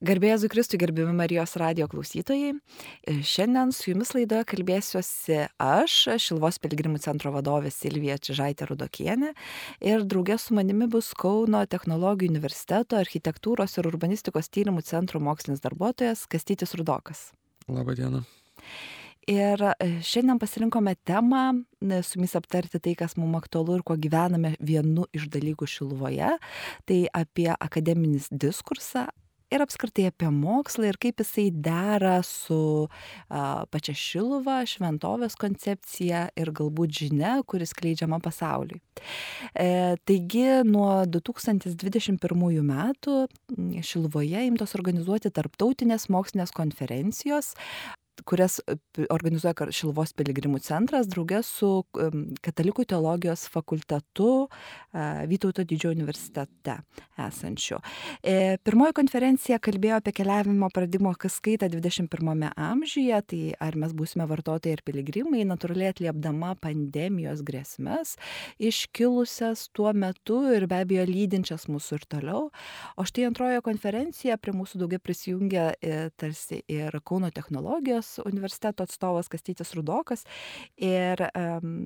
Garbėjai Kristui, gerbimi Marijos radio klausytojai. Šiandien su jumis laidoje kalbėsiuosi aš, Šilvos piligrimų centro vadovė Silvija Čižaitė Rudokienė ir draugė su manimi bus Kauno technologijų universiteto architektūros ir urbanistikos tyrimų centro mokslinis darbuotojas Kastytis Rudokas. Labadiena. Ir šiandien pasirinkome temą su jumis aptarti tai, kas mums aktualu ir kuo gyvename vienu iš dalykų Šiluvoje. Tai apie akademinis diskursą, ir apskritai apie mokslą ir kaip jisai dera su a, pačia Šiluva, šventovės koncepcija ir galbūt žinia, kuris kleidžiama pasauliui. E, taigi nuo 2021 metų Šiluvoje imtos organizuoti tarptautinės mokslinės konferencijos, kurias e, organizuoja Šilvos piligrimų centras draugė su Katalikų teologijos fakultetu Vytauto didžiojo universitete esančiu. E, pirmoji konferencija kalbėjo apie keliavimo paradigmo kaskaitą 21 amžiuje, tai ar mes būsime vartotojai ir piligrimai, natūraliai atliepdama pandemijos grėsmės, iškilusias tuo metu ir be abejo lydinčias mūsų ir toliau. O štai antrojo konferencija prie mūsų daugia prisijungia e, tarsi ir Kauno technologijos universiteto atstovas Kastytis Rudokas. Ir um,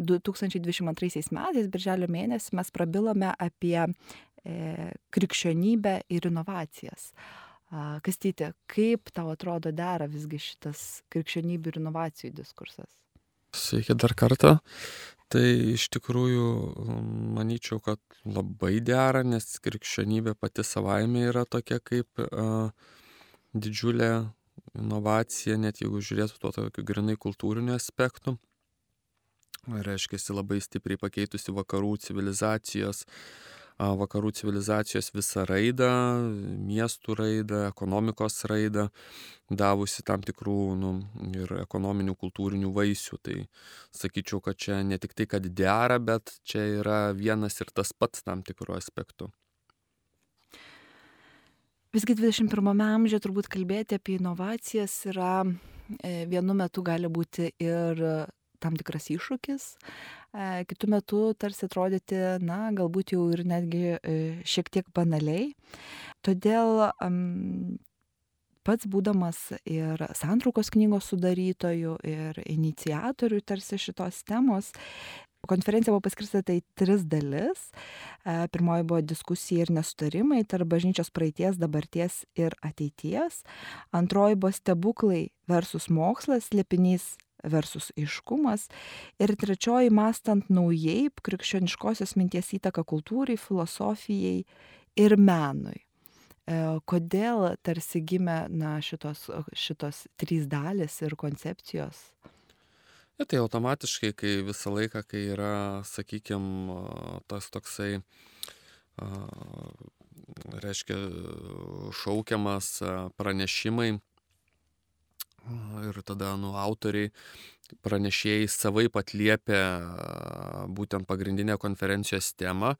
2022 metais, birželio mėnesį, mes prabilome apie e, krikščionybę ir inovacijas. Kastyti, kaip tau atrodo dera visgi šitas krikščionybių ir inovacijų diskursas? Sveiki dar kartą. Tai iš tikrųjų manyčiau, kad labai dera, nes krikščionybė pati savaime yra tokia kaip uh, didžiulė inovacija, net jeigu žiūrėtų tuo tokiu grinai kultūriniu aspektu, reiškia, labai stipriai pakeitusi vakarų civilizacijos, vakarų civilizacijos visą raidą, miestų raidą, ekonomikos raidą, davusi tam tikrų nu, ir ekonominių, kultūrinių vaisių. Tai sakyčiau, kad čia ne tik tai, kad dera, bet čia yra vienas ir tas pats tam tikrų aspektų. Visgi 21 amžiuje turbūt kalbėti apie inovacijas yra e, vienu metu gali būti ir tam tikras iššūkis, e, kitų metų tarsi atrodyti, na, galbūt jau ir netgi e, šiek tiek banaliai. Todėl pats būdamas ir santraukos knygos sudarytojų, ir iniciatorių tarsi šitos temos, Konferencija buvo paskirstyta į tris dalis. Pirmoji buvo diskusija ir nesutarimai tarp bažnyčios praeities, dabarties ir ateities. Antroji buvo stebuklai versus mokslas, liepinys versus iškumas. Ir trečioji mąstant naujai, krikščioniškosios minties įtaka kultūrai, filosofijai ir menui. E, kodėl tarsi gimė na, šitos, šitos trys dalis ir koncepcijos? Ja, tai automatiškai, kai visą laiką, kai yra, sakykime, tas toksai, reiškia, šaukiamas pranešimai ir tada, nu, autoriai pranešėjai savaip atliepia būtent pagrindinę konferencijos temą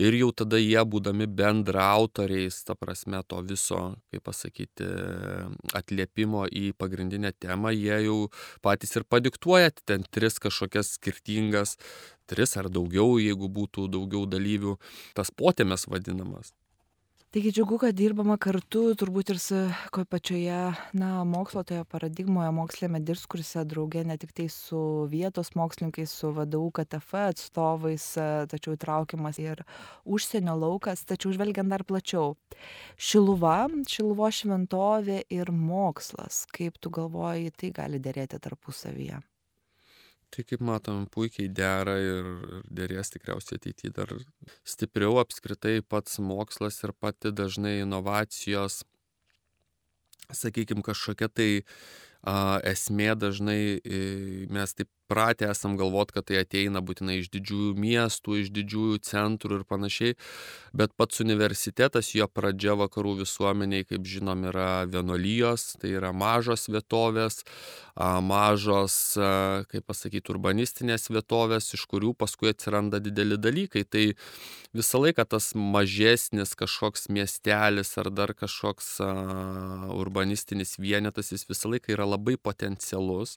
ir jau tada jie būdami bendra autoriais, ta prasme, to viso, kaip pasakyti, atliepimo į pagrindinę temą, jie jau patys ir padiktuoja ten tris kažkokias skirtingas, tris ar daugiau, jeigu būtų daugiau dalyvių, tas potėmės vadinamas. Taigi džiugu, kad dirbama kartu, turbūt ir su pačioje, na, mokslo toje paradigmoje, mokslinėme diskurse draugė, ne tik tai su vietos mokslininkais, su VDU KTF atstovais, tačiau įtraukiamas ir užsienio laukas, tačiau žvelgiant dar plačiau. Šiluva, Šiluvo šventovė ir mokslas, kaip tu galvoji, tai gali dėrėti tarpusavyje? Tai kaip matom puikiai dera ir derės tikriausiai ateity dar stipriau. Apskritai pats mokslas ir pati dažnai inovacijos sakykim kažkokia tai a, esmė dažnai mes taip pratę esam galvot, kad tai ateina būtinai iš didžiųjų miestų, iš didžiųjų centrų ir panašiai, bet pats universitetas, jo pradžia vakarų visuomeniai, kaip žinom, yra vienolyjos, tai yra mažos vietovės, mažos, kaip pasakyti, urbanistinės vietovės, iš kurių paskui atsiranda dideli dalykai. Tai visą laiką tas mažesnis kažkoks miestelis ar dar kažkoks urbanistinis vienetas, jis visą laiką yra labai potencialus,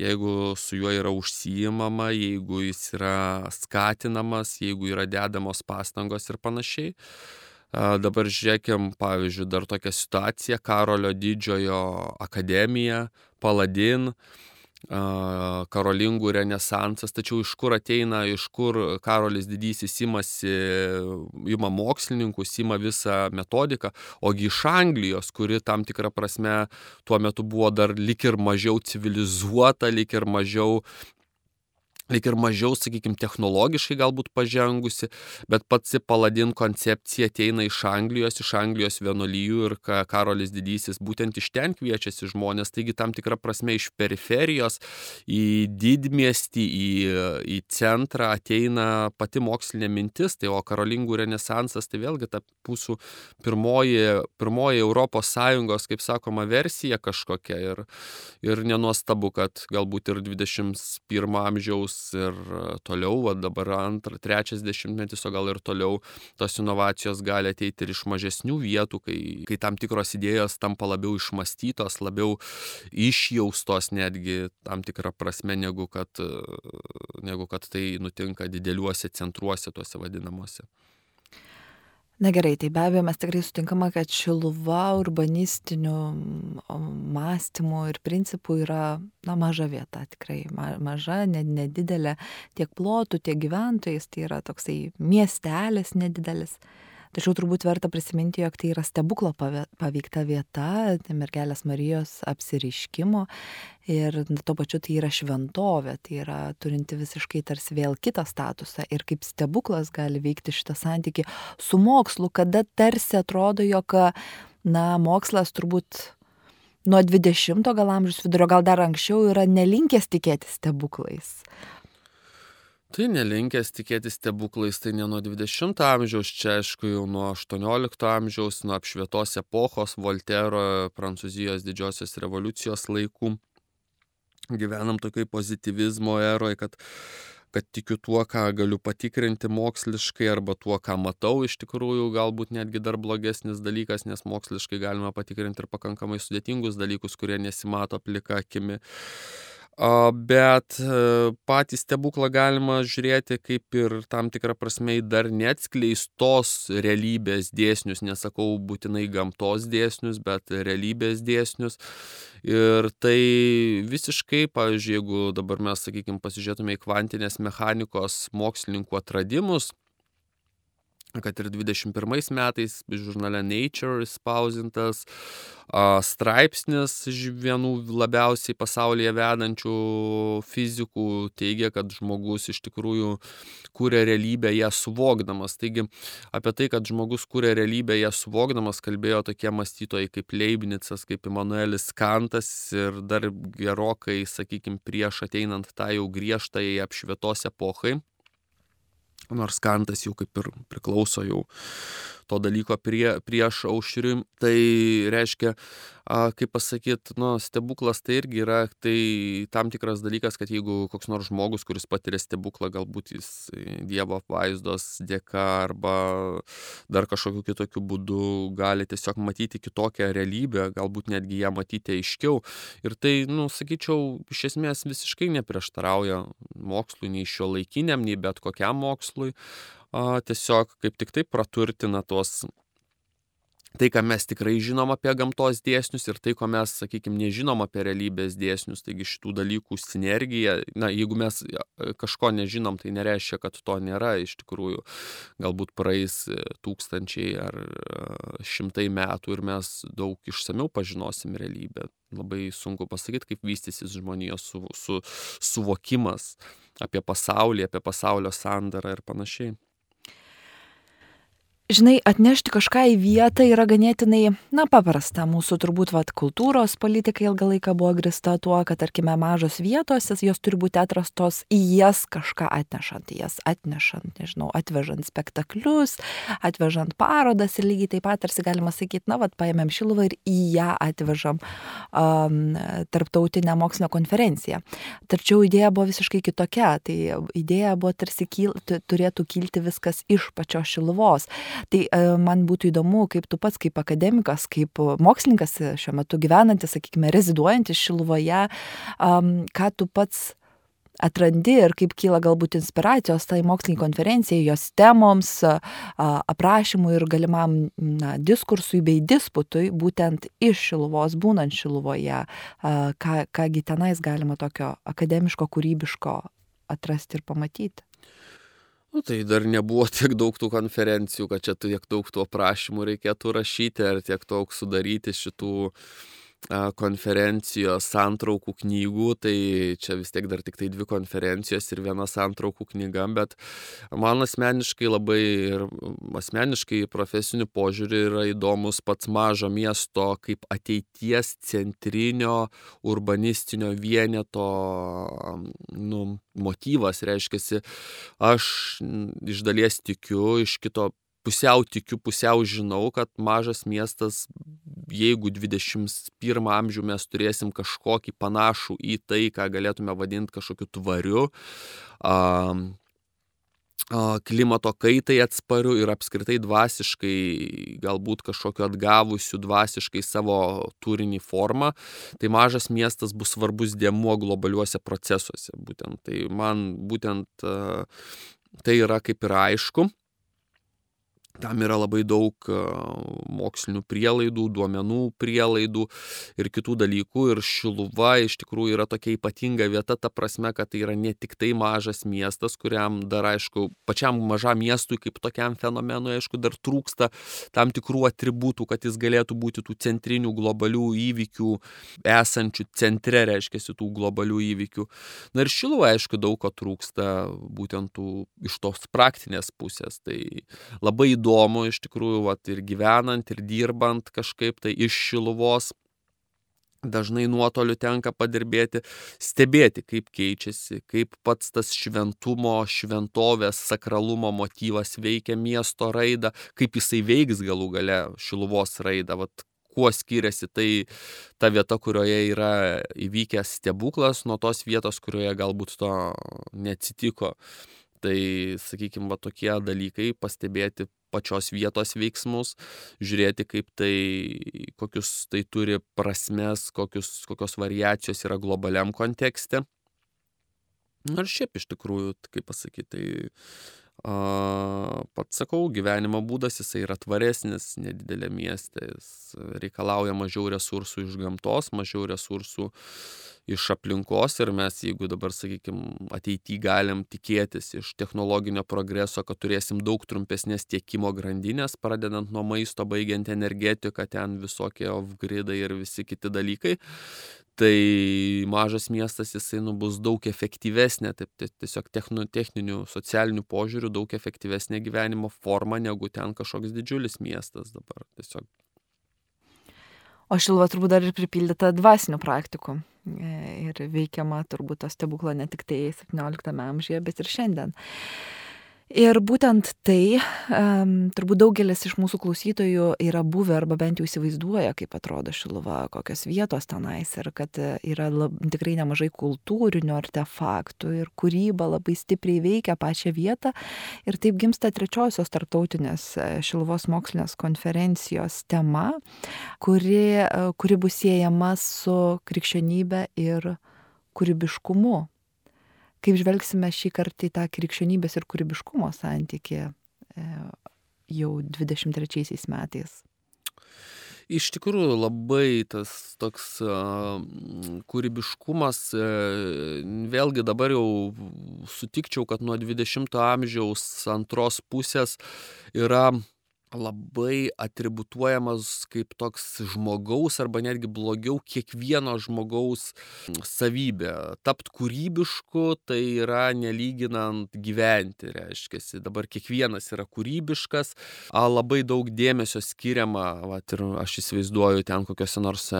jeigu su juo yra užsijimama, jeigu jis yra skatinamas, jeigu yra dedamos pastangos ir panašiai. Dabar žiūrėkim, pavyzdžiui, dar tokia situacija - Karolio didžiojo akademija, Paladin, karolingų renesansas, tačiau iš kur ateina, iš kur Karolis didysis imasi, ima mokslininkus, ima visą metodiką, ogi iš Anglijos, kuri tam tikrą prasme tuo metu buvo dar lik ir mažiau civilizuota, lik ir mažiau lyg ir mažiau, sakykime, technologiškai galbūt pažengusi, bet pats paladin koncepcija ateina iš Anglijos, iš Anglijos vienolyjų ir Karolis Didysis būtent iš ten kviečiasi žmonės, taigi tam tikrą prasme iš periferijos į didmiestį, į, į centrą ateina pati mokslinė mintis, tai o karolingų renesansas tai vėlgi ta mūsų pirmoji, pirmoji Europos Sąjungos, kaip sakoma, versija kažkokia ir, ir nenuostabu, kad galbūt ir 21 amžiaus ir e, toliau, va dabar antrą, trečias dešimtmetis, o gal ir toliau tos inovacijos gali ateiti ir iš mažesnių vietų, kai, kai tam tikros idėjos tampa labiau išmastytos, labiau išjaustos netgi tam tikrą prasme, negu kad, e, negu kad tai nutinka dideliuose centruose tuose vadinamuose. Na gerai, tai be abejo mes tikrai sutinkame, kad šiluva urbanistinių mąstymų ir principų yra na, maža vieta, tikrai ma maža, nedidelė tiek plotų, tiek gyventojais, tai yra toksai miestelis nedidelis. Tačiau turbūt verta prisiminti, jog tai yra stebuklo paveikta vieta, mergelės Marijos apsiriškimo ir tuo pačiu tai yra šventovė, tai yra turinti visiškai tarsi vėl kitą statusą ir kaip stebuklas gali veikti šitą santyki su mokslu, kada tarsi atrodo, jog, na, mokslas turbūt nuo 20 gal amžiaus vidurio, gal dar anksčiau yra nelinkęs tikėti stebuklais. Tai nelinkęs tikėti stebuklais, tai ne nuo 20 amžiaus, čia aišku jau nuo 18 amžiaus, nuo apšvietos epochos, Voltero, Prancūzijos didžiosios revoliucijos laikų. Gyvenam tokiai pozitivizmo eroje, kad, kad tikiu tuo, ką galiu patikrinti moksliškai arba tuo, ką matau, iš tikrųjų galbūt netgi dar blogesnis dalykas, nes moksliškai galima patikrinti ir pakankamai sudėtingus dalykus, kurie nesimato plika akimi. Bet e, patį stebuklą galima žiūrėti kaip ir tam tikrą prasme į dar neatskleistos realybės dėsnius, nesakau būtinai gamtos dėsnius, bet realybės dėsnius. Ir tai visiškai, pavyzdžiui, jeigu dabar mes, sakykime, pasižiūrėtume į kvantinės mechanikos mokslininkų atradimus, kad ir 21 metais žurnale Nature spausintas straipsnis vienų labiausiai pasaulyje vedančių fizikų teigia, kad žmogus iš tikrųjų kūrė realybę ją suvokdamas. Taigi apie tai, kad žmogus kūrė realybę ją suvokdamas, kalbėjo tokie mąstytojai kaip Leibnicas, kaip Immanuelis Kantas ir dar gerokai, sakykime, prieš ateinant tą jau griežtai apšvietos epochai nors Kantas jau kaip ir priklauso jau to dalyko prie, prieš aušriui. Tai reiškia, a, kaip pasakyti, nu, stebuklas tai irgi yra tai tam tikras dalykas, kad jeigu koks nors žmogus, kuris patiria stebuklą, galbūt jis Dievo apvaizdos dėka arba dar kažkokiu kitokiu būdu gali tiesiog matyti kitokią realybę, galbūt netgi ją matyti aiškiau. Ir tai, nu, sakyčiau, iš esmės visiškai neprieštarauja mokslui, nei šio laikiniam, nei bet kokiam mokslui a, tiesiog kaip tik tai praturtina tuos tai, ką mes tikrai žinom apie gamtos dėsnius ir tai, ko mes, sakykime, nežinom apie realybės dėsnius, taigi šitų dalykų sinergija, na, jeigu mes kažko nežinom, tai nereiškia, kad to nėra, iš tikrųjų, galbūt praeis e, tūkstančiai ar e, šimtai metų ir mes daug išsamiau pažinosim realybę. Labai sunku pasakyti, kaip vystysis žmonijos su, su, suvokimas apie pasaulį, apie pasaulio sandarą ir panašiai žinai, atnešti kažką į vietą yra ganėtinai, na, paprasta. Mūsų turbūt, vad, kultūros politika ilgą laiką buvo grista tuo, kad, tarkime, mažos vietos, jos turi būti atrastos į jas kažką atnešant, į jas atnešant, nežinau, atvežant spektaklius, atvežant parodas ir lygiai taip pat, tarsi galima sakyti, na, vad, paėmėm Šiluvą ir į ją atvežam um, tarptautinę mokslinę konferenciją. Tačiau idėja buvo visiškai kitokia. Tai idėja buvo tarsi kyl, turėtų kilti viskas iš pačios Šiluvos. Tai e, man būtų įdomu, kaip tu pats, kaip akademikas, kaip mokslininkas šiuo metu gyvenantis, sakykime, reziduojantis Šiluvoje, ką tu pats atrandi ir kaip kyla galbūt inspiracijos tai moksliniai konferencijai, jos temoms, aprašymui ir galimam na, diskursui bei disputui, būtent iš Šiluvos, būnant Šiluvoje, ką, kągi tenais galima tokio akademiško, kūrybiško atrasti ir pamatyti. Nu, tai dar nebuvo tiek daug tų konferencijų, kad čia tiek daug tų aprašymų reikėtų rašyti ar tiek daug sudaryti šitų konferencijos santraukų knygų, tai čia vis tiek dar tik tai dvi konferencijos ir viena santraukų knyga, bet man asmeniškai labai ir asmeniškai profesiniu požiūriu yra įdomus pats mažo miesto kaip ateities centrinio urbanistinio vieneto nu, motyvas, reiškia, aš iš dalies tikiu, iš kito pusiau tikiu, pusiau žinau, kad mažas miestas, jeigu 21 amžių mes turėsim kažkokį panašų į tai, ką galėtume vadinti kažkokiu tvariu, um, klimato kaitai atspariu ir apskritai dvasiškai, galbūt kažkokiu atgavusiu dvasiškai savo turinį formą, tai mažas miestas bus svarbus dėmuo globaliuose procesuose. Būtent. Tai man būtent tai yra kaip ir aišku. Tam yra labai daug mokslinių prielaidų, duomenų prielaidų ir kitų dalykų. Ir Šiluva iš tikrųjų yra tokia ypatinga vieta, ta prasme, kad tai yra ne tik tai mažas miestas, kuriam dar, aišku, pačiam mažam miestui kaip tokiam fenomenui, aišku, dar trūksta tam tikrų atributų, kad jis galėtų būti tų centrinių globalių įvykių, esančių centre, reiškia, tų globalių įvykių. Na ir Šiluva, aišku, daug ko trūksta būtent tų, iš tos praktinės pusės. Tai labai įdomu iš tikrųjų vat ir gyvenant ir dirbant kažkaip tai iš šiluvos dažnai nuotoliu tenka padirbėti, stebėti, kaip keičiasi, kaip pats tas šventumo, šventovės, sakralumo motyvas veikia miesto raidą, kaip jisai veiks galų gale šiluvos raidą. Vat, kuo skiriasi tai ta vieta, kurioje yra įvykęs stebuklas, nuo tos vietos, kurioje galbūt to neatsitiko. Tai, sakykime, va tokie dalykai pastebėti pačios vietos veiksmus, žiūrėti, kaip tai, kokius tai turi prasmes, kokius, kokios variacijos yra globaliam kontekste. Na ir šiaip iš tikrųjų, kaip pasakyti, tai a, pats sakau, gyvenimo būdas jisai yra tvaresnis, nedidelė miestė, jis reikalauja mažiau resursų iš gamtos, mažiau resursų iš aplinkos ir mes, jeigu dabar, sakykime, ateityje galim tikėtis iš technologinio progreso, kad turėsim daug trumpesnės tiekimo grandinės, pradedant nuo maisto, baigiant energetiką, ten visokie off-gridai ir visi kiti dalykai, tai mažas miestas jisai nu, bus daug efektyvesnė, taip, tai tiesiog technu, techninių, socialinių požiūrių daug efektyvesnė gyvenimo forma negu ten kažkoks didžiulis miestas dabar. Tiesiog. O Šilva turbūt dar ir pripildyta dvasinių praktikų. E, ir veikiama turbūt to stebuklo ne tik tai 17 amžiuje, bet ir šiandien. Ir būtent tai um, turbūt daugelis iš mūsų klausytojų yra buvę arba bent jau įsivaizduoja, kaip atrodo Šiluva, kokios vietos tenais ir kad e, yra lab, tikrai nemažai kultūrinių artefaktų ir kūryba labai stipriai veikia pačią vietą. Ir taip gimsta trečiosios tarptautinės e, Šiluvos mokslinės konferencijos tema, kuri, e, kuri bus siejama su krikščionybė ir kūrybiškumu kaip žvelgsime šį kartą į tą krikščionybės ir kūrybiškumo santykį e, jau 23 metais? Iš tikrųjų labai tas toks uh, kūrybiškumas, uh, vėlgi dabar jau sutikčiau, kad nuo 20 amžiaus antros pusės yra labai atributuojamas kaip toks žmogaus arba netgi blogiau kiekvieno žmogaus savybė. Tapt kūrybišku tai yra nelyginant gyventi, reiškia. Dabar kiekvienas yra kūrybiškas, labai daug dėmesio skiriama, vat, ir aš įsivaizduoju ten kokiuose nors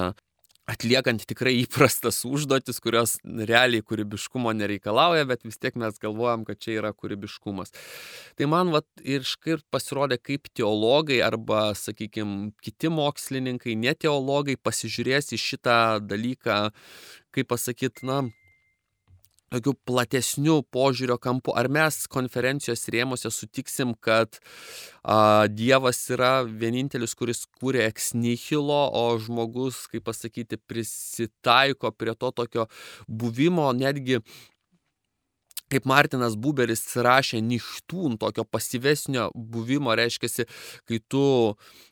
atliekant tikrai įprastas užduotis, kurios realiai kūrybiškumo nereikalauja, bet vis tiek mes galvojam, kad čia yra kūrybiškumas. Tai man vat, ir iškart pasirodė, kaip teologai arba, sakykime, kiti mokslininkai, ne teologai pasižiūrės į šitą dalyką, kaip pasakyti, na, tokiu platesniu požiūrio kampu. Ar mes konferencijos rėmose sutiksim, kad a, Dievas yra vienintelis, kuris kūrė eksnihilo, o žmogus, kaip pasakyti, prisitaiko prie to tokio buvimo netgi kaip Martinas Buberis rašė, nichtūn tokio pasyvesnio buvimo, reiškia, kai tu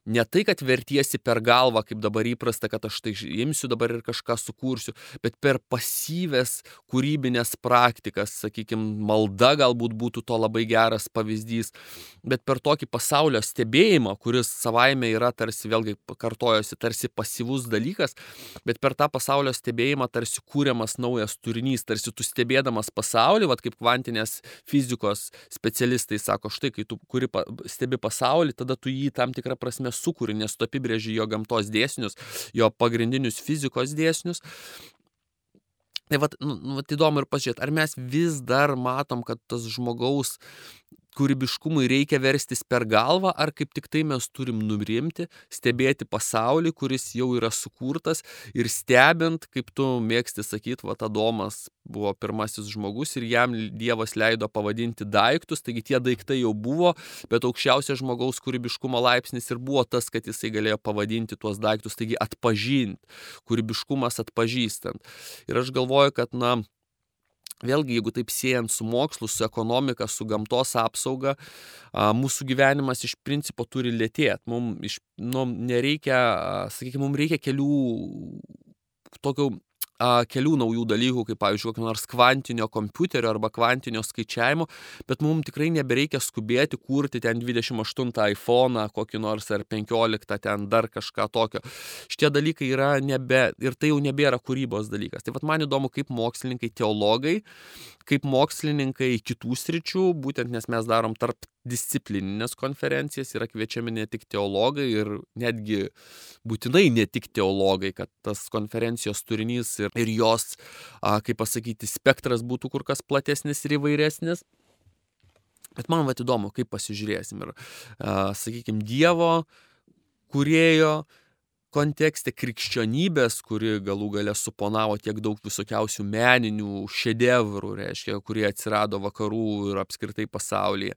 ne tai, kad vertiesi per galvą, kaip dabar įprasta, kad aš tai imsiu dabar ir kažką sukursiu, bet per pasyves kūrybinės praktikas, sakykime, malda galbūt būtų to labai geras pavyzdys, bet per tokį pasaulio stebėjimą, kuris savaime yra tarsi, vėlgi kartojosi, tarsi pasyvus dalykas, bet per tą pasaulio stebėjimą tarsi kūriamas naujas turinys, tarsi tu stebėdamas pasaulį, vad kaip kvantinės fizikos specialistai sako, štai kai tu kuri stebi pasaulį, tada tu jį tam tikrą prasme sukūri, nes tu apibrėži jo gamtos dėsnius, jo pagrindinius fizikos dėsnius. Tai vat, nu, nu, vat įdomu ir pažiūrėti, ar mes vis dar matom, kad tas žmogaus kūrybiškumui reikia verstis per galvą, ar kaip tik tai mes turim nurimti, stebėti pasaulį, kuris jau yra sukurtas ir stebint, kaip tu mėgsti sakyti, va, Adomas buvo pirmasis žmogus ir jam Dievas leido pavadinti daiktus, taigi tie daiktai jau buvo, bet aukščiausias žmogaus kūrybiškumo laipsnis ir buvo tas, kad jisai galėjo pavadinti tuos daiktus, taigi atpažinti, kūrybiškumas atpažįstant. Ir aš galvoju, kad, na, Vėlgi, jeigu taip siejant su mokslu, su ekonomika, su gamtos apsauga, mūsų gyvenimas iš principo turi lėtėti. Mums nu, nereikia, sakykime, mums reikia kelių tokių a, kelių naujų dalykų, kaip pavyzdžiui, kokio nors kvantinio kompiuterio arba kvantinio skaičiavimo, bet mums tikrai nebereikia skubėti kurti ten 28 iPhone, kokį nors ar 15 ten dar kažką tokio. Šitie dalykai yra nebe, ir tai jau nebėra kūrybos dalykas. Tai vad man įdomu, kaip mokslininkai, teologai, kaip mokslininkai kitų sričių, būtent nes mes darom tarp disciplinines konferencijas yra kviečiami ne tik teologai ir netgi būtinai ne tik teologai, kad tas konferencijos turinys ir, ir jos, a, kaip pasakyti, spektras būtų kur kas platesnis ir įvairesnis. Bet man va įdomu, kaip pasižiūrėsim ir, sakykime, Dievo, kurėjo, kontekste krikščionybės, kuri galų gale suponavo tiek daug visokiausių meninių šedevrų, reiškia, kurie atsirado vakarų ir apskritai pasaulyje.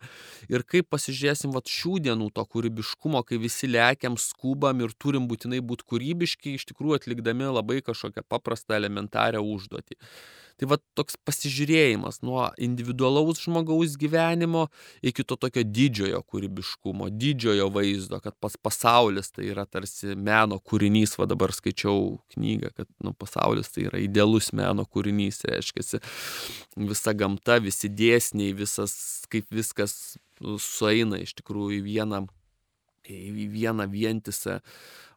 Ir kaip pasižiūrėsim vat šių dienų to kūrybiškumo, kai visi lėkiam, skubam ir turim būtinai būti kūrybiški, iš tikrųjų atlikdami labai kažkokią paprastą elementarią užduotį. Tai va toks pasižiūrėjimas nuo individualaus žmogaus gyvenimo iki to tokio didžiojo kūrybiškumo, didžiojo vaizdo, kad pats pasaulis tai yra tarsi meno kūrinys, va dabar skaičiau knygą, kad nu, pasaulis tai yra idealus meno kūrinys, reiškia, visa gamta, visi dėsniai, visas, kaip viskas sueina iš tikrųjų į vieną, į vieną vientisą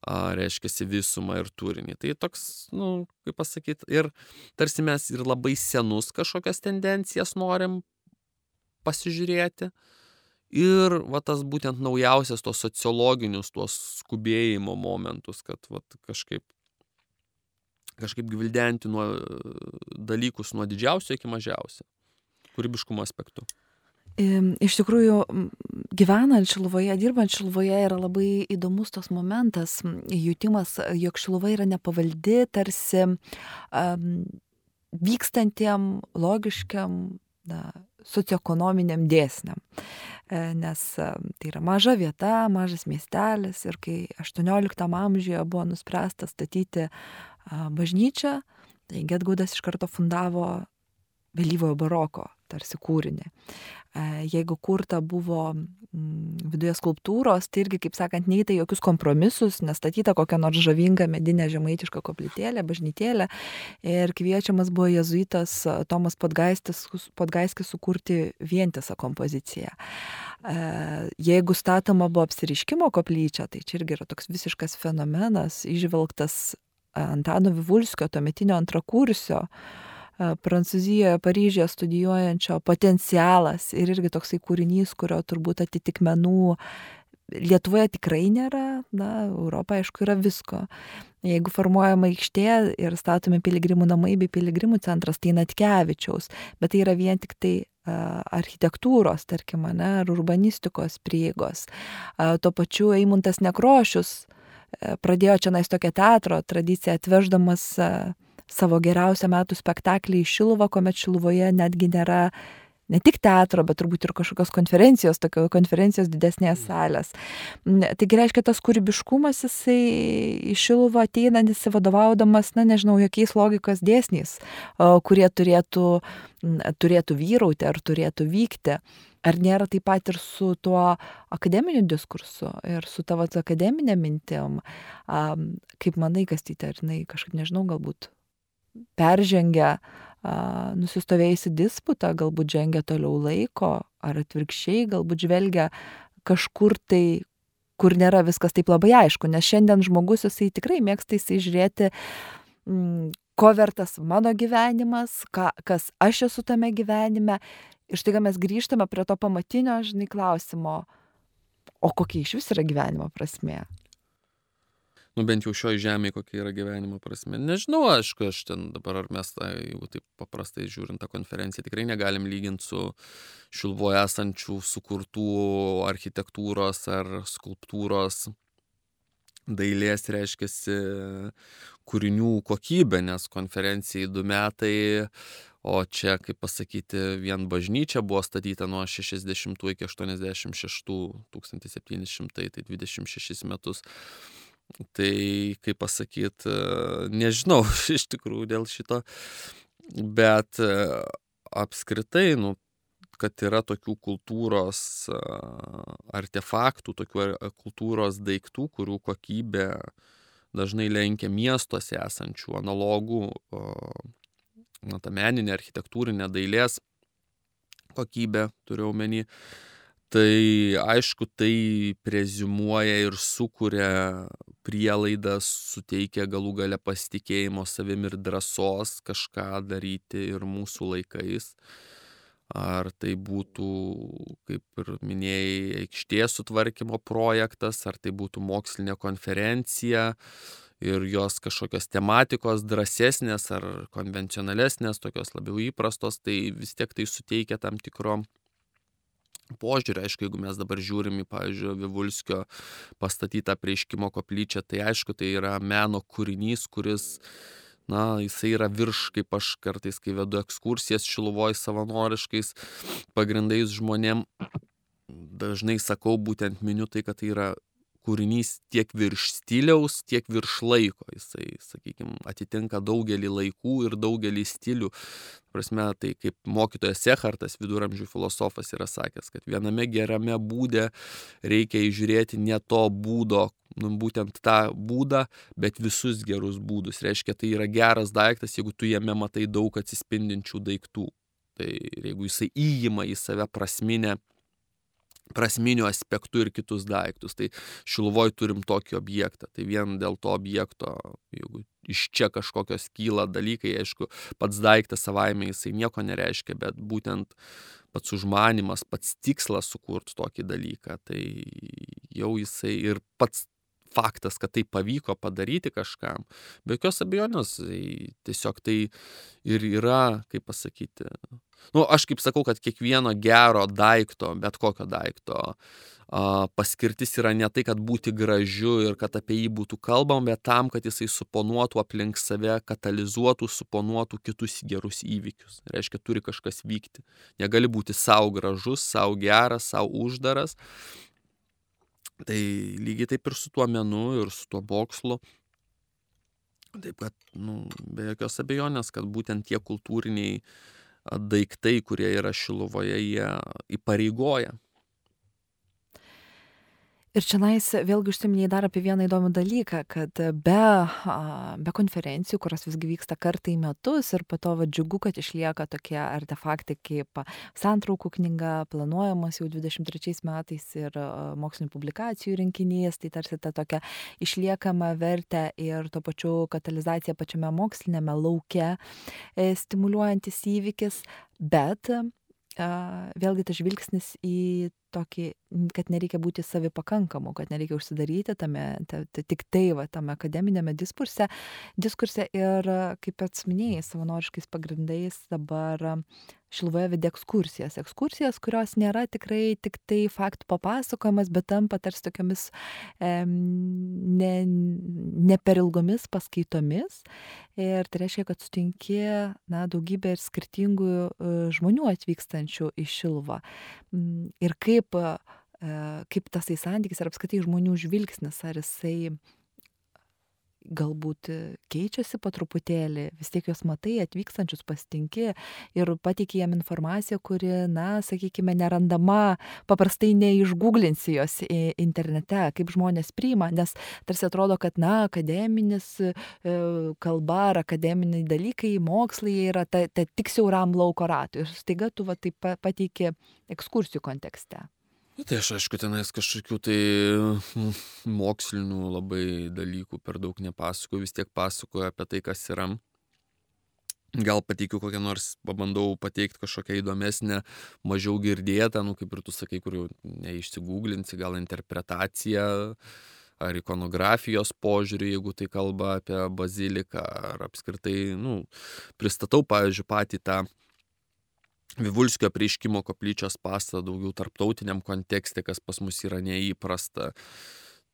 reiškia visumą ir turinį. Tai toks, na, nu, kaip pasakyti, ir tarsi mes ir labai senus kažkokias tendencijas norim pasižiūrėti. Ir va tas būtent naujausias tos sociologinius, tuos skubėjimo momentus, kad va, kažkaip, kažkaip gvildenti nuo dalykus nuo didžiausio iki mažiausio, kūrybiškumo aspektų. Iš tikrųjų, gyvenant Šiluvoje, dirbant Šiluvoje yra labai įdomus tos momentas, jutimas, jog Šiluva yra nepavaldi tarsi um, vykstantiem, logiškiam, na, socioekonominiam dėsniam. E, nes tai yra maža vieta, mažas miestelis ir kai 18 amžiuje buvo nuspręsta statyti bažnyčią, tai Getgaudas iš karto fundavo vėlyvojo baroko tarsi kūrinį. E, jeigu kurta buvo mm, viduje skulptūros, tai irgi, kaip sakant, neįta jokius kompromisus, nestatyta kokia nors žavinga medinė žemaitiška koplytėlė, bažnytėlė. Ir kviečiamas buvo jezuitas e, Tomas Podgaiskis sukurti vientisą kompoziciją. E, jeigu statoma buvo apsiriškimo koplyčia, tai čia irgi yra toks visiškas fenomenas, išvelgtas Antano Vivulskio, tuometinio antrakursio, Prancūzijoje, Paryžioje studijuojančio potencialas ir irgi toksai kūrinys, kurio turbūt atitikmenų Lietuvoje tikrai nėra, na, Europoje aišku yra visko. Jeigu formuojama aikštė ir statomi piligrimų namai bei piligrimų centras, tai Natkevičiaus, bet tai yra vien tik tai architektūros, tarkim, ne, ar urbanistikos prieigos. Tuo pačiu Eimuntas Nekrošius pradėjo čia nais tokią teatro tradiciją, atveždamas savo geriausią metų spektaklį į Šiluvą, kuomet Šiluvoje netgi nėra ne tik teatro, bet turbūt ir kažkokios konferencijos, tokio konferencijos didesnės mm. salės. Taigi reiškia, tas kūrybiškumas jisai iš Šiluvą ateina nesivadovaudamas, na nežinau, jokiais logikos dėsniais, kurie turėtų, turėtų vyrauti ar turėtų vykti. Ar nėra taip pat ir su tuo akademiniu diskursu ir su tavo akademinė mintim, kaip manai, kas tai, ar jinai kažkaip, nežinau, galbūt peržengia nusistovėjusi disputą, galbūt žengia toliau laiko, ar atvirkščiai, galbūt žvelgia kažkur tai, kur nėra viskas taip labai aišku, nes šiandien žmogus jisai tikrai mėgsta jisai žiūrėti, mm, ko vertas mano gyvenimas, ką, kas aš esu tame gyvenime. Ir štai mes grįžtame prie to pamatinio, žinai, klausimo, o kokia iš vis yra gyvenimo prasme nu bent jau šioj žemėj kokia yra gyvenimo prasmė nežinau aišku aš ten dabar ar mes tą jeigu taip paprastai žiūrint tą konferenciją tikrai negalim lygint su šiluvoj esančių sukurtų architektūros ar skulptūros dailės reiškiasi kūrinių kokybė nes konferencijai du metai o čia kaip pasakyti vien bažnyčia buvo statyta nuo šešiasdešimtų iki aštuoniasdešim šeštų tūkstantis septyni šimtai tai dvidešim šešis metus Tai, kaip pasakyt, e, nežinau iš tikrųjų dėl šito, bet e, apskritai, nu, kad yra tokių kultūros e, artefaktų, tokių kultūros daiktų, kurių kokybė dažnai lenkia miestuose esančių analogų, na, ta meninė, architektūrinė dailės kokybė, turiu omeny, tai aišku tai preziumuoja ir sukuria prielaidas suteikia galų gale pasitikėjimo savim ir drąsos kažką daryti ir mūsų laikais. Ar tai būtų kaip ir minėjai aikštės sutvarkymo projektas ar tai būtų mokslinė konferencija ir jos kažkokios tematikos drąsesnės ar konvencionalesnės tokios labiau įprastos tai vis tiek tai suteikia tam tikro požiūrį. Aišku jeigu mes dabar žiūrim į pavyzdžiui vivulskio pastatytą apreiškimo koplyčią tai aišku tai yra meno kūrinys kuris na jisai yra virš kaip aš kartais kai vedu ekskursijas šiluvoj savanoriškais pagrindais žmonėm dažnai sakau būtent miniu tai kad tai yra kūrinys tiek virš stiliaus, tiek virš laiko. Jisai, sakykime, atitinka daugelį laikų ir daugelį stilių. Prasme, tai kaip mokytojas Sechartas, viduramžių filosofas, yra sakęs, kad viename gerame būde reikia įžiūrėti ne to būdo, nu, būtent tą būdą, bet visus gerus būdus. Reiškia, tai yra geras daiktas, jeigu tu jame matai daug atsispindinčių daiktų. Tai jeigu jisai įjima į save prasminę prasminiu aspektu ir kitus daiktus. Tai Šiluvoj turim tokį objektą. Tai vien dėl to objekto, jeigu iš čia kažkokios kyla dalykai, aišku, pats daiktas savaime jisai nieko nereiškia, bet būtent pats užmanimas, pats tikslas sukurti tokį dalyką, tai jau jisai ir pats faktas, kad tai pavyko padaryti kažkam, be jokios abejonės, tai tiesiog tai ir yra, kaip pasakyti, nu, aš kaip sakau, kad kiekvieno gero daikto, bet kokio daikto, a, paskirtis yra ne tai, kad būti gražiu ir kad apie jį būtų kalbama, bet tam, kad jisai suponuotų aplink save, katalizuotų, suponuotų kitus gerus įvykius. Reiškia, turi kažkas vykti. Negali būti savo gražus, savo geras, savo uždaras, Tai lygiai taip ir su tuo menu, ir su tuo mokslu. Taip kad, nu, be jokios abejonės, kad būtent tie kultūriniai daiktai, kurie yra Šiluvoje, jie įpareigoja ir čionais vėlgi užsiminei dar apie vieną įdomų dalyką kad be be konferencijų kurios visgi vyksta kartą į metus ir po to va džiugu kad išlieka tokie artefaktai kaip santraukų knyga planuojamas jau dvidešim trečiais metais ir mokslinių publikacijų rinkinys tai tarsi ta tokia išliekamą vertę ir tuo pačiu katalizacija pačiame moksliniame lauke e, stimuliuojantis įvykis. Bet vėlgi tas žvilgsnis į tokį, kad nereikia būti savipakankamu, kad nereikia užsidaryti tame, ta, ta, tik tai, va, tame akademinėme diskurse, diskurse ir, kaip pats minėjai, savanoriškais pagrindais dabar Šilvoje vedė ekskursijas. Ekskursijas, kurios nėra tikrai tik tai faktų papasakojimas, bet tampa tarsi tokiamis e, ne, ne per ilgomis paskaitomis. Ir tai reiškia, kad sutinki na, daugybę ir skirtingų e, žmonių atvykstančių į Šilvą. Ir kaip, e, kaip tasai santykis ir apskaitai žmonių žvilgsnis, ar jisai galbūt keičiasi po truputėlį, vis tiek juos matai, atvykstančius pastinki ir pateiki jam informaciją, kuri, na, sakykime, nerandama, paprastai neišgooglinsi jos internete, kaip žmonės priima, nes tarsi atrodo, kad, na, akademinis e, kalba ar akademiniai dalykai, mokslai yra ta, ta tik siauram lauko ratui. Ir staiga tu va taip pateiki ekskursijų kontekste. Nu, tai aš aišku tenais kažkokių tai mm, mokslinių labai dalykų per daug nepasakoju, vis tiek pasakoju apie tai, kas yra. Gal pateikiu kokią nors, pabandau pateikti kažkokią įdomesnę, mažiau girdėtą, nu kaip ir tu sakai, kurių neišsigūglinsi, gal interpretaciją ar ikonografijos požiūrį, jeigu tai kalba apie baziliką, ar apskritai, nu, pristatau, pavyzdžiui, patį tą Vivulskio prieškimo koplyčios pastatą daugiau tarptautiniam kontekste, kas pas mus yra neįprasta.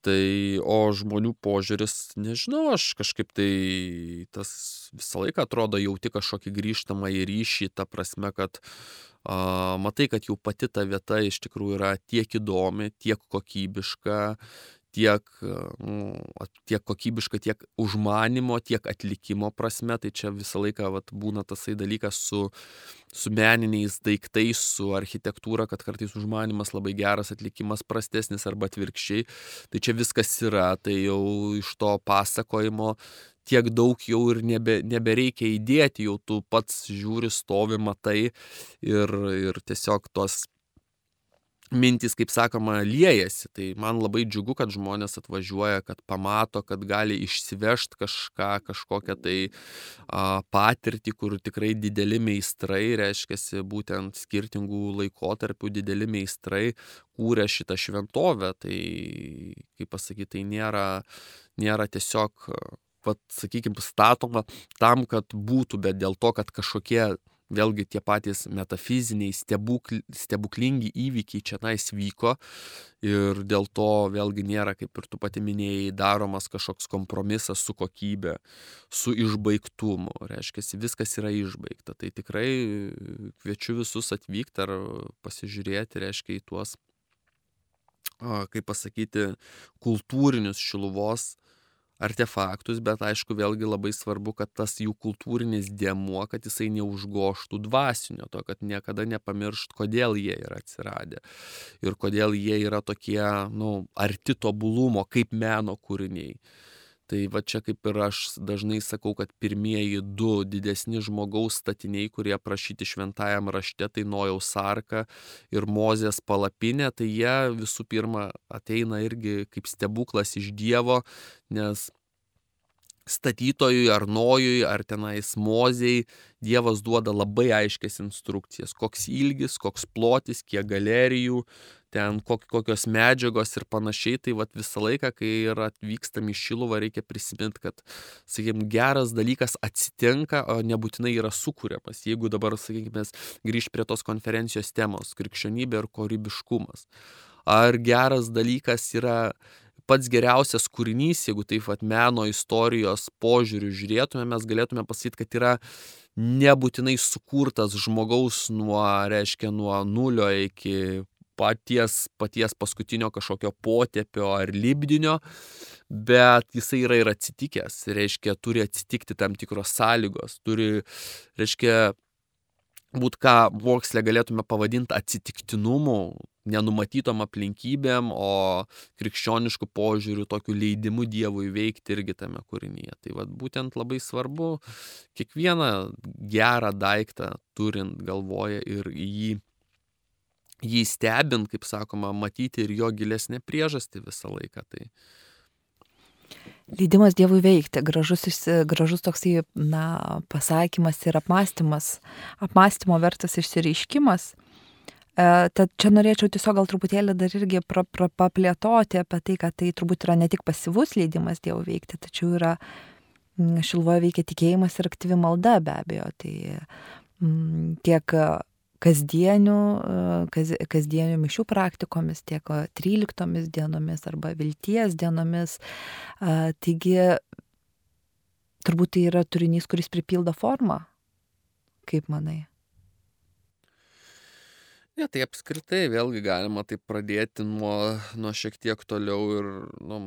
Tai, o žmonių požiūris, nežinau, aš kažkaip tai tas visą laiką atrodo jauti kažkokį grįžtamą į ryšį, ta prasme, kad a, matai, kad jau pati ta vieta iš tikrųjų yra tiek įdomi, tiek kokybiška, tiek, nu, tiek kokybiška, tiek užmanimo, tiek atlikimo prasme. Tai čia visą laiką vat, būna tasai dalykas su, su meniniais daiktais, su architektūra, kad kartais užmanimas labai geras, atlikimas prastesnis arba atvirkščiai. Tai čia viskas yra, tai jau iš to pasakojimo tiek daug jau ir nebe, nebereikia įdėti, jau tu pats žiūri, stovi, matai ir, ir tiesiog tos mintys, kaip sakoma, liejasi. Tai man labai džiugu, kad žmonės atvažiuoja, kad pamato, kad gali išsivežti kažką, kažkokią tai a, patirtį, kur tikrai dideli meistrai, reiškia, būtent skirtingų laikotarpių dideli meistrai kūrė šitą šventovę. Tai, kaip pasakyti, tai nėra, nėra tiesiog, pat, sakykime, statoma tam, kad būtų, bet dėl to, kad kažkokie vėlgi tie patys metafiziniai, stebukl, stebuklingi įvykiai čia nais vyko ir dėl to vėlgi nėra, kaip ir tu pati minėjai, daromas kažkoks kompromisas su kokybė, su išbaigtumu. Reiškia, viskas yra išbaigta. Tai tikrai kviečiu visus atvykti ar pasižiūrėti, reiškia, į tuos, kaip pasakyti, kultūrinius šiluvos artefaktus, bet aišku, vėlgi labai svarbu, kad tas jų kultūrinis dėmuo, kad jisai neužgoštų dvasinio, to, kad niekada nepamiršt, kodėl jie yra atsiradę ir kodėl jie yra tokie, nu, arti tobulumo kaip meno kūriniai. Tai va čia kaip ir aš dažnai sakau, kad pirmieji du didesni žmogaus statiniai, kurie aprašyti šventajam rašte, tai Nojaus arka ir Mozės palapinė, tai jie visų pirma ateina irgi kaip stebuklas iš Dievo, nes statytojui ar nojui ar tenais mozei Dievas duoda labai aiškias instrukcijas, koks ilgis, koks plotis, kiek galerijų, ten kokios medžiagos ir panašiai. Tai vat visą laiką, kai yra atvykstam į Šiluvą, reikia prisiminti, kad, sakykime, geras dalykas atsitinka, o nebūtinai yra sukūriamas. Jeigu dabar, sakykime, grįž prie tos konferencijos temos - krikščionybė ir kūrybiškumas. Ar geras dalykas yra pats geriausias kūrinys, jeigu taip pat meno istorijos požiūrių žiūrėtume, mes galėtume pasakyti, kad yra nebūtinai sukurtas žmogaus nuo, reiškia, nuo nulio iki paties, paties paskutinio kažkokio potėpio ar libdinio, bet jisai yra ir atsitikęs, reiškia, turi atsitikti tam tikros sąlygos, turi, reiškia, būt ką moksle galėtume pavadinti atsitiktinumu, nenumatytom aplinkybėm, o krikščioniškų požiūrių tokiu leidimu Dievui veikti irgi tame kūrinyje. Tai vad būtent labai svarbu kiekvieną gerą daiktą turint galvoje ir jį, jį stebint, kaip sakoma, matyti ir jo gilesnę priežastį visą laiką. Tai, Leidimas Dievui veikti, gražus, gražus toksai, na, pasakymas ir apmąstymas, apmąstymo vertas išsireiškimas. Tad čia norėčiau tiesiog gal truputėlį dar irgi pra, pra, paplėtoti apie tai, kad tai turbūt yra ne tik pasivus leidimas Dievo veikti, tačiau yra šilvoje veikia tikėjimas ir aktyvi malda be abejo. Tai m, tiek kasdienių, kas, kasdienių mišių praktikomis, tiek 13 dienomis arba vilties dienomis. Taigi, turbūt tai yra turinys, kuris pripildo formą. Kaip manai? Ne, tai apskritai vėlgi galima taip pradėti nuo, nuo šiek tiek toliau ir, nu,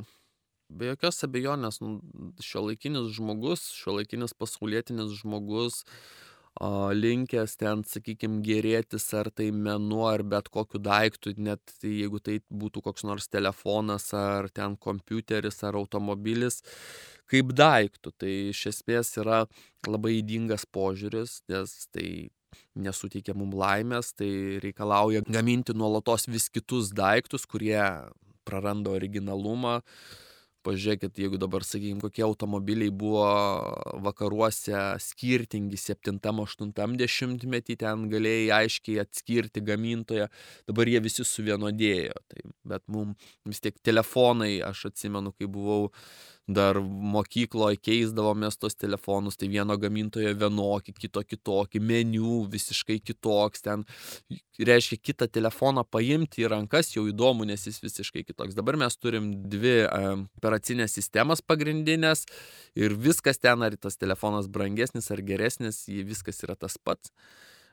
be jokios abejonės, nu, šio laikinis žmogus, šio laikinis pasaulietinis žmogus, o, linkęs ten, sakykime, gerėtis ar tai menu, ar bet kokiu daiktu, net jeigu tai būtų koks nors telefonas, ar ten kompiuteris, ar automobilis, kaip daiktų. Tai iš esmės yra labai įdingas požiūris, nes tai nesuteikia mum laimės, tai reikalauja gaminti nuolatos vis kitus daiktus, kurie praranda originalumą. Pažiūrėkit, jeigu dabar, sakykime, kokie automobiliai buvo vakaruose skirtingi 7-8 dešimtmetį, ten galėjai aiškiai atskirti gamintoją, dabar jie visi suvienodėjo. Tai, bet mums vis tiek telefonai, aš atsimenu, kai buvau dar mokykloj keisdavomės tuos telefonus, tai vieno gamintojo vienokį, kito kitokį, meniu visiškai kitoks, ten reiškia kitą telefoną paimti į rankas jau įdomu, nes jis visiškai kitoks. Dabar mes turim dvi operacinės sistemas pagrindinės ir viskas ten, ar tas telefonas brangesnis ar geresnis, viskas yra tas pats,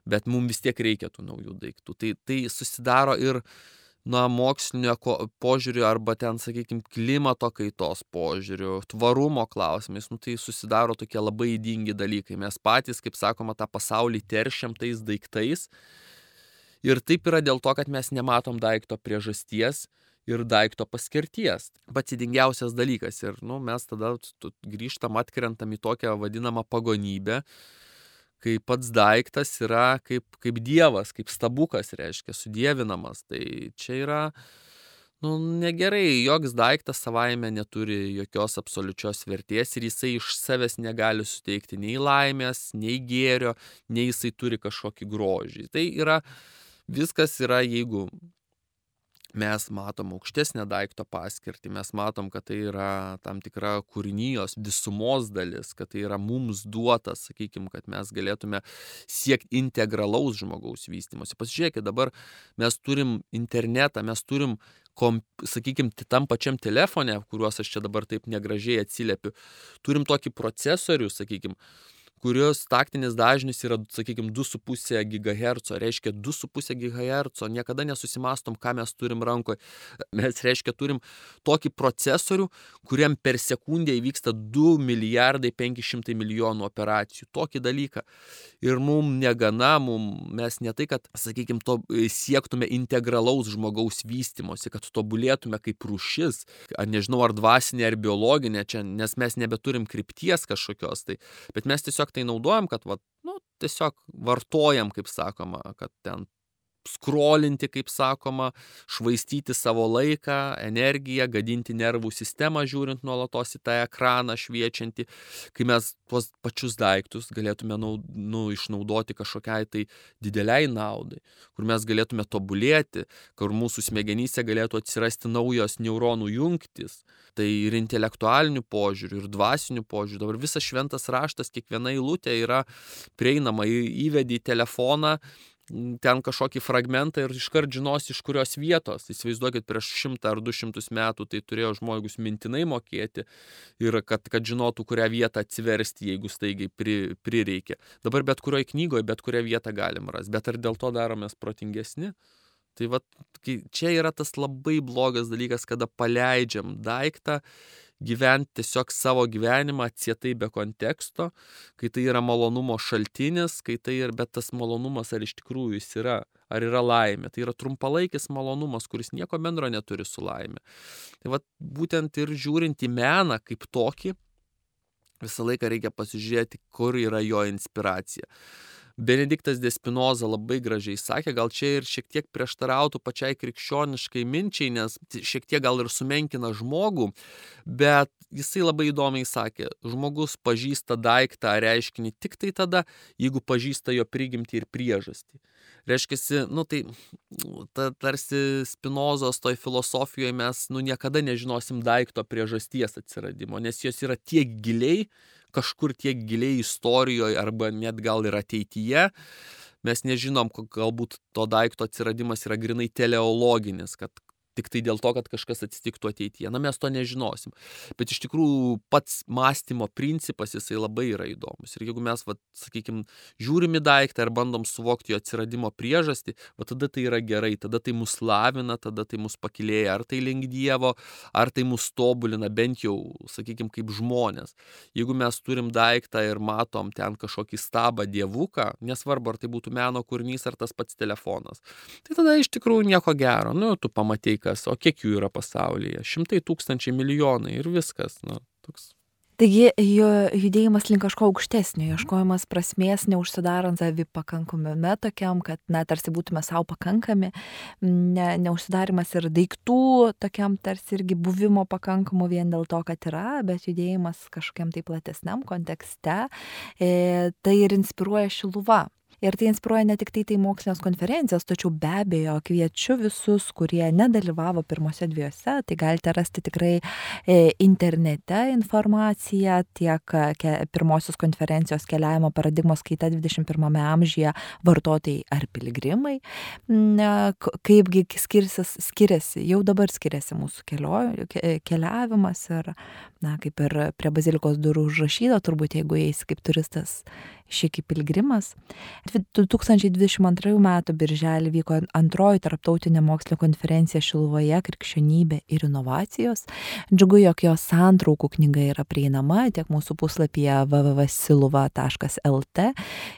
bet mums vis tiek reikia tų naujų daiktų. Tai, tai susidaro ir na mokslinio požiūriu arba ten sakykim klimato kaitos požiūriu tvarumo klausimais nu tai susidaro tokie labai ydingi dalykai. Mes patys kaip sakoma tą pasaulį teršiam tais daiktais. Ir taip yra dėl to kad mes nematom daikto priežasties ir daikto paskirties. Pats ydingiausias dalykas ir nu mes tada grįžtam atkrentam į tokią vadinamą pagonybę kai pats daiktas yra kaip, kaip dievas, kaip stabukas, reiškia, sudėvinamas. Tai čia yra nu, negerai, joks daiktas savaime neturi jokios absoliučios vertės ir jisai iš savęs negali suteikti nei laimės, nei gėrio, nei jisai turi kažkokį grožį. Tai yra, viskas yra, jeigu mes matom aukštesnę daikto paskirtį, mes matom, kad tai yra tam tikra kūrinijos visumos dalis, kad tai yra mums duotas, sakykime, kad mes galėtume siekti integralaus žmogaus vystimosi. Pasižiūrėkit, dabar mes turim internetą, mes turim kom, sakykime, tam pačiam telefone, kuriuos aš čia dabar taip negražiai atsiliepiu, turim tokį procesorių, sakykime, kurios taktinis dažnis yra, sakykime, 2,5 GHz, reiškia 2,5 GHz, niekada nesusimastom, ką mes turim rankoje. Mes, reiškia, turim tokį procesorių, kuriam per sekundę įvyksta 2 milijardai 500 milijonų operacijų. Tokį dalyką. Ir mums negana, mums, mes ne tai, kad, sakykime, to, siektume integralaus žmogaus vystimosi, kad tobulėtume kaip rušis, ar nežinau, ar dvasinė, ar biologinė, čia, nes mes nebeturim krypties kažkokios, tai, bet mes tiesiog tiesiog tai naudojam, kad, va, nu, tiesiog vartojam, kaip sakoma, kad ten skrolinti, kaip sakoma, švaistyti savo laiką, energiją, gadinti nervų sistemą, žiūrint nuolatos į tą ekraną šviečiantį, kai mes tuos pačius daiktus galėtume nu, nu, išnaudoti kažkokiai tai dideliai naudai, kur mes galėtume tobulėti, kur mūsų smegenyse galėtų atsirasti naujos neuronų jungtis. Tai ir intelektualiniu požiūriu, ir dvasiniu požiūriu. Dabar visas šventas raštas, kiekviena eilutė yra prieinama, įvedi į telefoną, ten kažkokį fragmentą ir iškart žinosi, iš kurios vietos. Įsivaizduokit, prieš šimtą ar du šimtus metų tai turėjo žmogus mintinai mokėti ir kad, kad žinotų, kurią vietą atsiversti, jeigu staigiai pri, prireikia. Dabar bet kurioje knygoje, bet kurią vietą galim rasti. Bet ar dėl to daromės protingesni? Tai va, čia yra tas labai blogas dalykas, kada paleidžiam daiktą gyventi tiesiog savo gyvenimą atsietai be konteksto, kai tai yra malonumo šaltinis, kai tai ir bet tas malonumas ar iš tikrųjų jis yra, ar yra laimė. Tai yra trumpalaikis malonumas, kuris nieko bendro neturi su laimė. Tai va būtent ir žiūrint į meną kaip tokį, visą laiką reikia pasižiūrėti, kur yra jo inspiracija. Benediktas Despinoza labai gražiai sakė, gal čia ir šiek tiek prieštarautų pačiai krikščioniškai minčiai, nes šiek tiek gal ir sumenkina žmogų, bet jisai labai įdomiai sakė, žmogus pažįsta daiktą ar reiškinį tik tai tada, jeigu pažįsta jo prigimtį ir priežastį. reiškiasi, nu tai ta, tarsi spinozos toj filosofijoje mes nu, niekada nežinosim daikto priežasties atsiradimo, nes jos yra tiek giliai, kažkur tiek giliai istorijoje arba net gal ir ateityje, mes nežinom, galbūt to daikto atsiradimas yra grinai teleologinis, kad tiktai dėl to, kad kažkas atsitiktų ateityje. Na, mes to nežinosim. Bet iš tikrųjų pats mąstymo principas jisai labai yra įdomus. Ir jeigu mes, va, sakykime, žiūrim į daiktą ir bandom suvokti jo atsiradimo priežastį, va tada tai yra gerai, tada tai mus lavina, tada tai mus pakilėja, ar tai link Dievo, ar tai mus tobulina, bent jau, sakykime, kaip žmonės. Jeigu mes turim daiktą ir matom ten kažkokį stabą dievuką, nesvarbu, ar tai būtų meno kūrinys ar tas pats telefonas, tai tada iš tikrųjų nieko gero. Nu, tu pamatai, dalykas, o kiek jų yra pasaulyje? Šimtai tūkstančiai milijonai ir viskas. Nu, toks. Taigi judėjimas link kažko aukštesnio, ieškojimas prasmės, neužsidarant savi pakankamame tokiam, kad, na, tarsi būtume savo pakankami, ne, neužsidarimas ir daiktų tokiam tarsi irgi buvimo pakankamu vien dėl to, kad yra, bet judėjimas kažkokiam tai platesniam kontekste, e, tai ir inspiruoja šiluva ir tai inspiruoja ne tiktai tai mokslinės konferencijos, tačiau be abejo kviečiu visus, kurie nedalyvavo pirmose dviejose, tai galite rasti tikrai e, internete informaciją tiek pirmosios konferencijos keliavimo paradigmos kaita 21 amžiuje vartotojai ar piligrimai, kaipgi skirsis, skiriasi, jau dabar skiriasi mūsų kelio, keliavimas ir, na, kaip ir prie bazilikos durų užrašyta, turbūt jeigu eisi kaip turistas šį kaip pilgrimas. 2022 m. birželį vyko antroji tarptautinė mokslo konferencija Šiluvoje krikščionybė ir inovacijos. Džiugu, jog jos santraukų knyga yra prieinama tiek mūsų puslapyje www.siluva.lt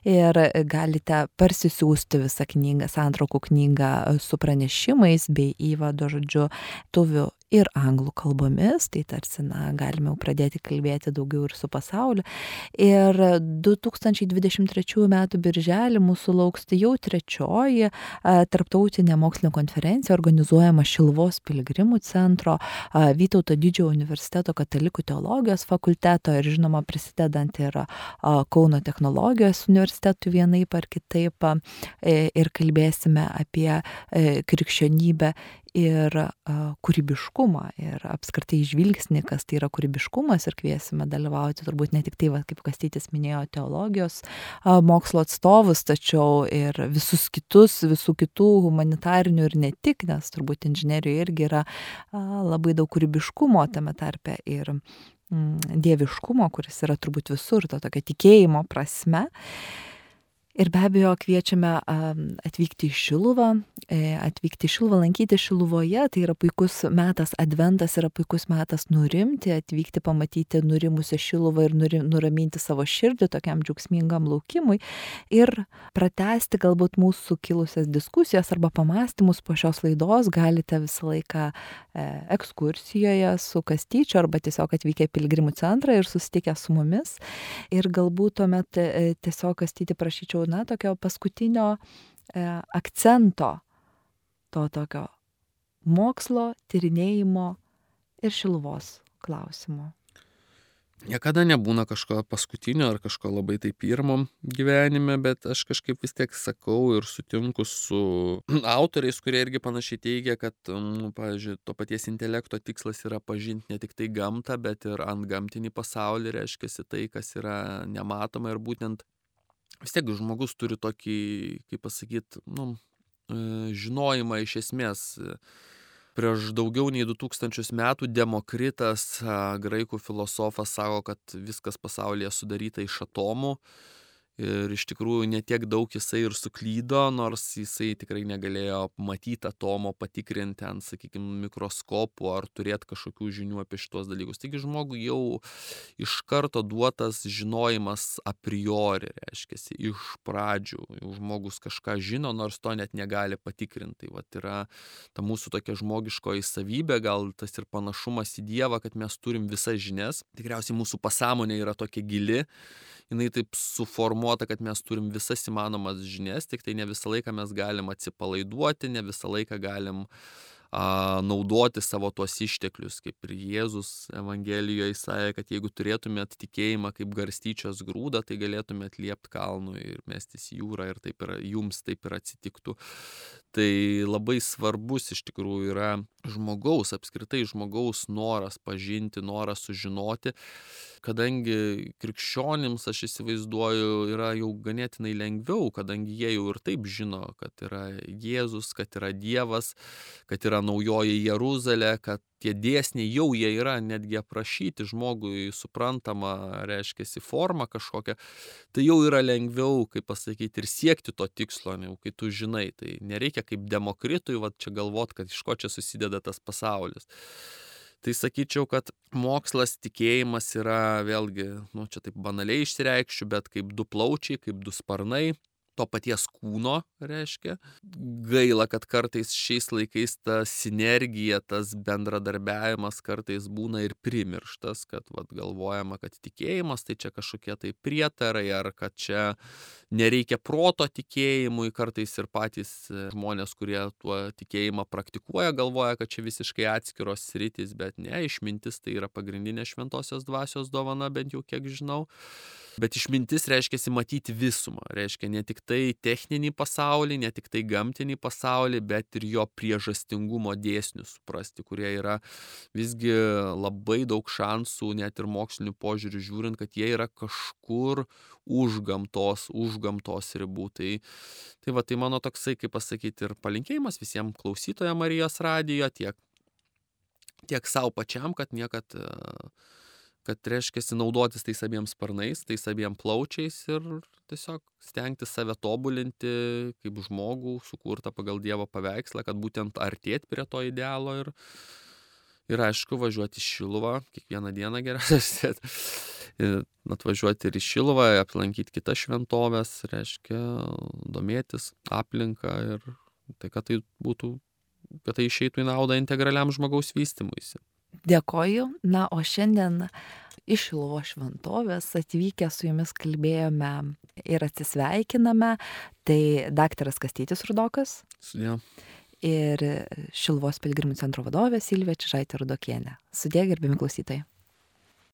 ir galite parsisiųsti visą knygą, santraukų knygą su pranešimais bei įvado žodžiu tuviu ir anglų kalbomis, tai tarsi, na, galime jau pradėti kalbėti daugiau ir su pasauliu. Ir 2023 m. birželį mūsų lauks tai jau trečioji tarptautinė mokslinė konferencija organizuojama Šilvos piligrimų centro, Vytauto didžiojo universiteto katalikų teologijos fakulteto ir žinoma prisidedant ir Kauno technologijos universitetų vienaip ar kitaip ir kalbėsime apie krikščionybę ir kūrybiškumą ir apskritai žvilgsnį, kas tai yra kūrybiškumas ir kviesime dalyvauti turbūt ne tik tai, va, kaip Kastytis minėjo, teologijos mokslo atstovus, tačiau ir visus kitus, visų kitų humanitarinių ir ne tik, nes turbūt inžinierijoje irgi yra labai daug kūrybiškumo tame tarpe ir mm, dieviškumo, kuris yra turbūt visur, to tokio tikėjimo prasme. Ir be abejo kviečiame atvykti į Šiluvą, e, atvykti į Šiluvą, lankyti Šiluvoje, tai yra puikus metas, adventas yra puikus metas nurimti, atvykti, pamatyti nurimusią Šiluvą ir nuraminti savo širdį tokiam džiaugsmingam laukimui ir pratesti galbūt mūsų kilusias diskusijas arba pamastymus po šios laidos galite visą laiką e, ekskursijoje su Kastyčiu arba tiesiog atvykę į Pilgrimų centrą ir susitikę su mumis. Ir galbūt tuomet e, tiesiog Kastyti prašyčiau na, tokio paskutinio e, akcento to tokio mokslo, tyrinėjimo ir šilvos klausimo. Niekada nebūna kažko paskutinio ar kažko labai tai pirmo gyvenime, bet aš kažkaip vis tiek sakau ir sutinku su autoriais, kurie irgi panašiai teigia, kad, nu, pavyzdžiui, to paties intelekto tikslas yra pažinti ne tik tai gamtą, bet ir ant gamtinį pasaulį, reiškia tai, kas yra nematoma ir būtent vis tiek žmogus turi tokį, kaip pasakyti, nu, e, žinojimą iš esmės. Prieš daugiau nei 2000 metų Demokritas, graikų filosofas, sako, kad viskas pasaulyje sudaryta iš atomų ir iš tikrųjų ne tiek daug jisai ir suklydo, nors jisai tikrai negalėjo matyti atomo, patikrinti ant, sakykime, mikroskopų ar turėti kažkokių žinių apie šitos dalykus. Taigi žmogui jau iš karto duotas žinojimas a priori, reiškia, iš pradžių. Jau žmogus kažką žino, nors to net negali patikrinti. Tai vat yra ta mūsų tokia žmogiškoji savybė, gal tas ir panašumas į Dievą, kad mes turim visas žinias. Tikriausiai mūsų pasąmonė yra tokia gili jinai taip suformuota, kad mes turim visas įmanomas žinias, tik tai ne visą laiką mes galim atsipalaiduoti, ne visą laiką galim a, naudoti savo tuos išteklius, kaip ir Jėzus Evangelijoje sakė, kad jeigu turėtumėt tikėjimą kaip garstyčios grūdą, tai galėtumėt liepti kalnui ir mestis į jūrą ir taip ir jums taip ir atsitiktų. Tai labai svarbus iš tikrųjų yra žmogaus, apskritai žmogaus noras pažinti, noras sužinoti kadangi krikščionims aš įsivaizduoju yra jau ganėtinai lengviau, kadangi jie jau ir taip žino, kad yra Jėzus, kad yra Dievas, kad yra naujoji Jeruzalė, kad tie dėsniai jau jie yra netgi aprašyti žmogui suprantama, reiškia, forma kažkokia, tai jau yra lengviau, kaip pasakyti, ir siekti to tikslo, jau kai tu žinai, tai nereikia kaip demokritui, va čia galvot, kad iš ko čia susideda tas pasaulis. Tai sakyčiau kad mokslas tikėjimas yra vėlgi nu čia taip banaliai išsireikšiu bet kaip du plaučiai kaip du sparnai to paties kūno, reiškia. Gaila, kad kartais šiais laikais ta sinergija, tas bendradarbiavimas kartais būna ir primirštas, kad vat, galvojama, kad tikėjimas tai čia kažkokie tai prietarai, ar kad čia nereikia proto tikėjimui, kartais ir patys žmonės, kurie tuo tikėjimą praktikuoja, galvoja, kad čia visiškai atskiros sritis, bet ne, išmintis tai yra pagrindinė šventosios dvasios dovana, bent jau kiek žinau. Bet išmintis reiškia matyti visumą, reiškia ne tik tai techninį pasaulį, ne tik tai gamtinį pasaulį, bet ir jo priežastingumo dėsnius suprasti, kurie yra visgi labai daug šansų, net ir mokslinių požiūrių žiūrint, kad jie yra kažkur už gamtos, už gamtos ribų. Tai, tai va, tai mano toksai, kaip pasakyti, ir palinkėjimas visiems klausytojams Marijos radijo, tiek, tiek savo pačiam, kad niekad kad reiškiasi naudotis tais abiem sparnais, tais abiem plaučiais ir tiesiog stengtis save tobulinti kaip žmogų, sukurtą pagal Dievo paveikslą, kad būtent artėti prie to idealo ir, ir aišku, važiuoti į Šiluvą, kiekvieną dieną geriausiai, atvažiuoti ir į Šiluvą, aplankyti kitas šventovės, reiškia, domėtis aplinką ir tai, kad tai būtų, kad tai išeitų į naudą integraliam žmogaus vystimuisi. Dėkoju. Na, o šiandien iš Šilovo šventovės atvykę su jumis kalbėjome ir atsisveikiname. Tai daktaras Kastytis Rudokas. Sudė. Ir Šilvos pilgrimų centro vadovė Silvija Čižaitė Rudokienė. Sudė, gerbimi klausytojai.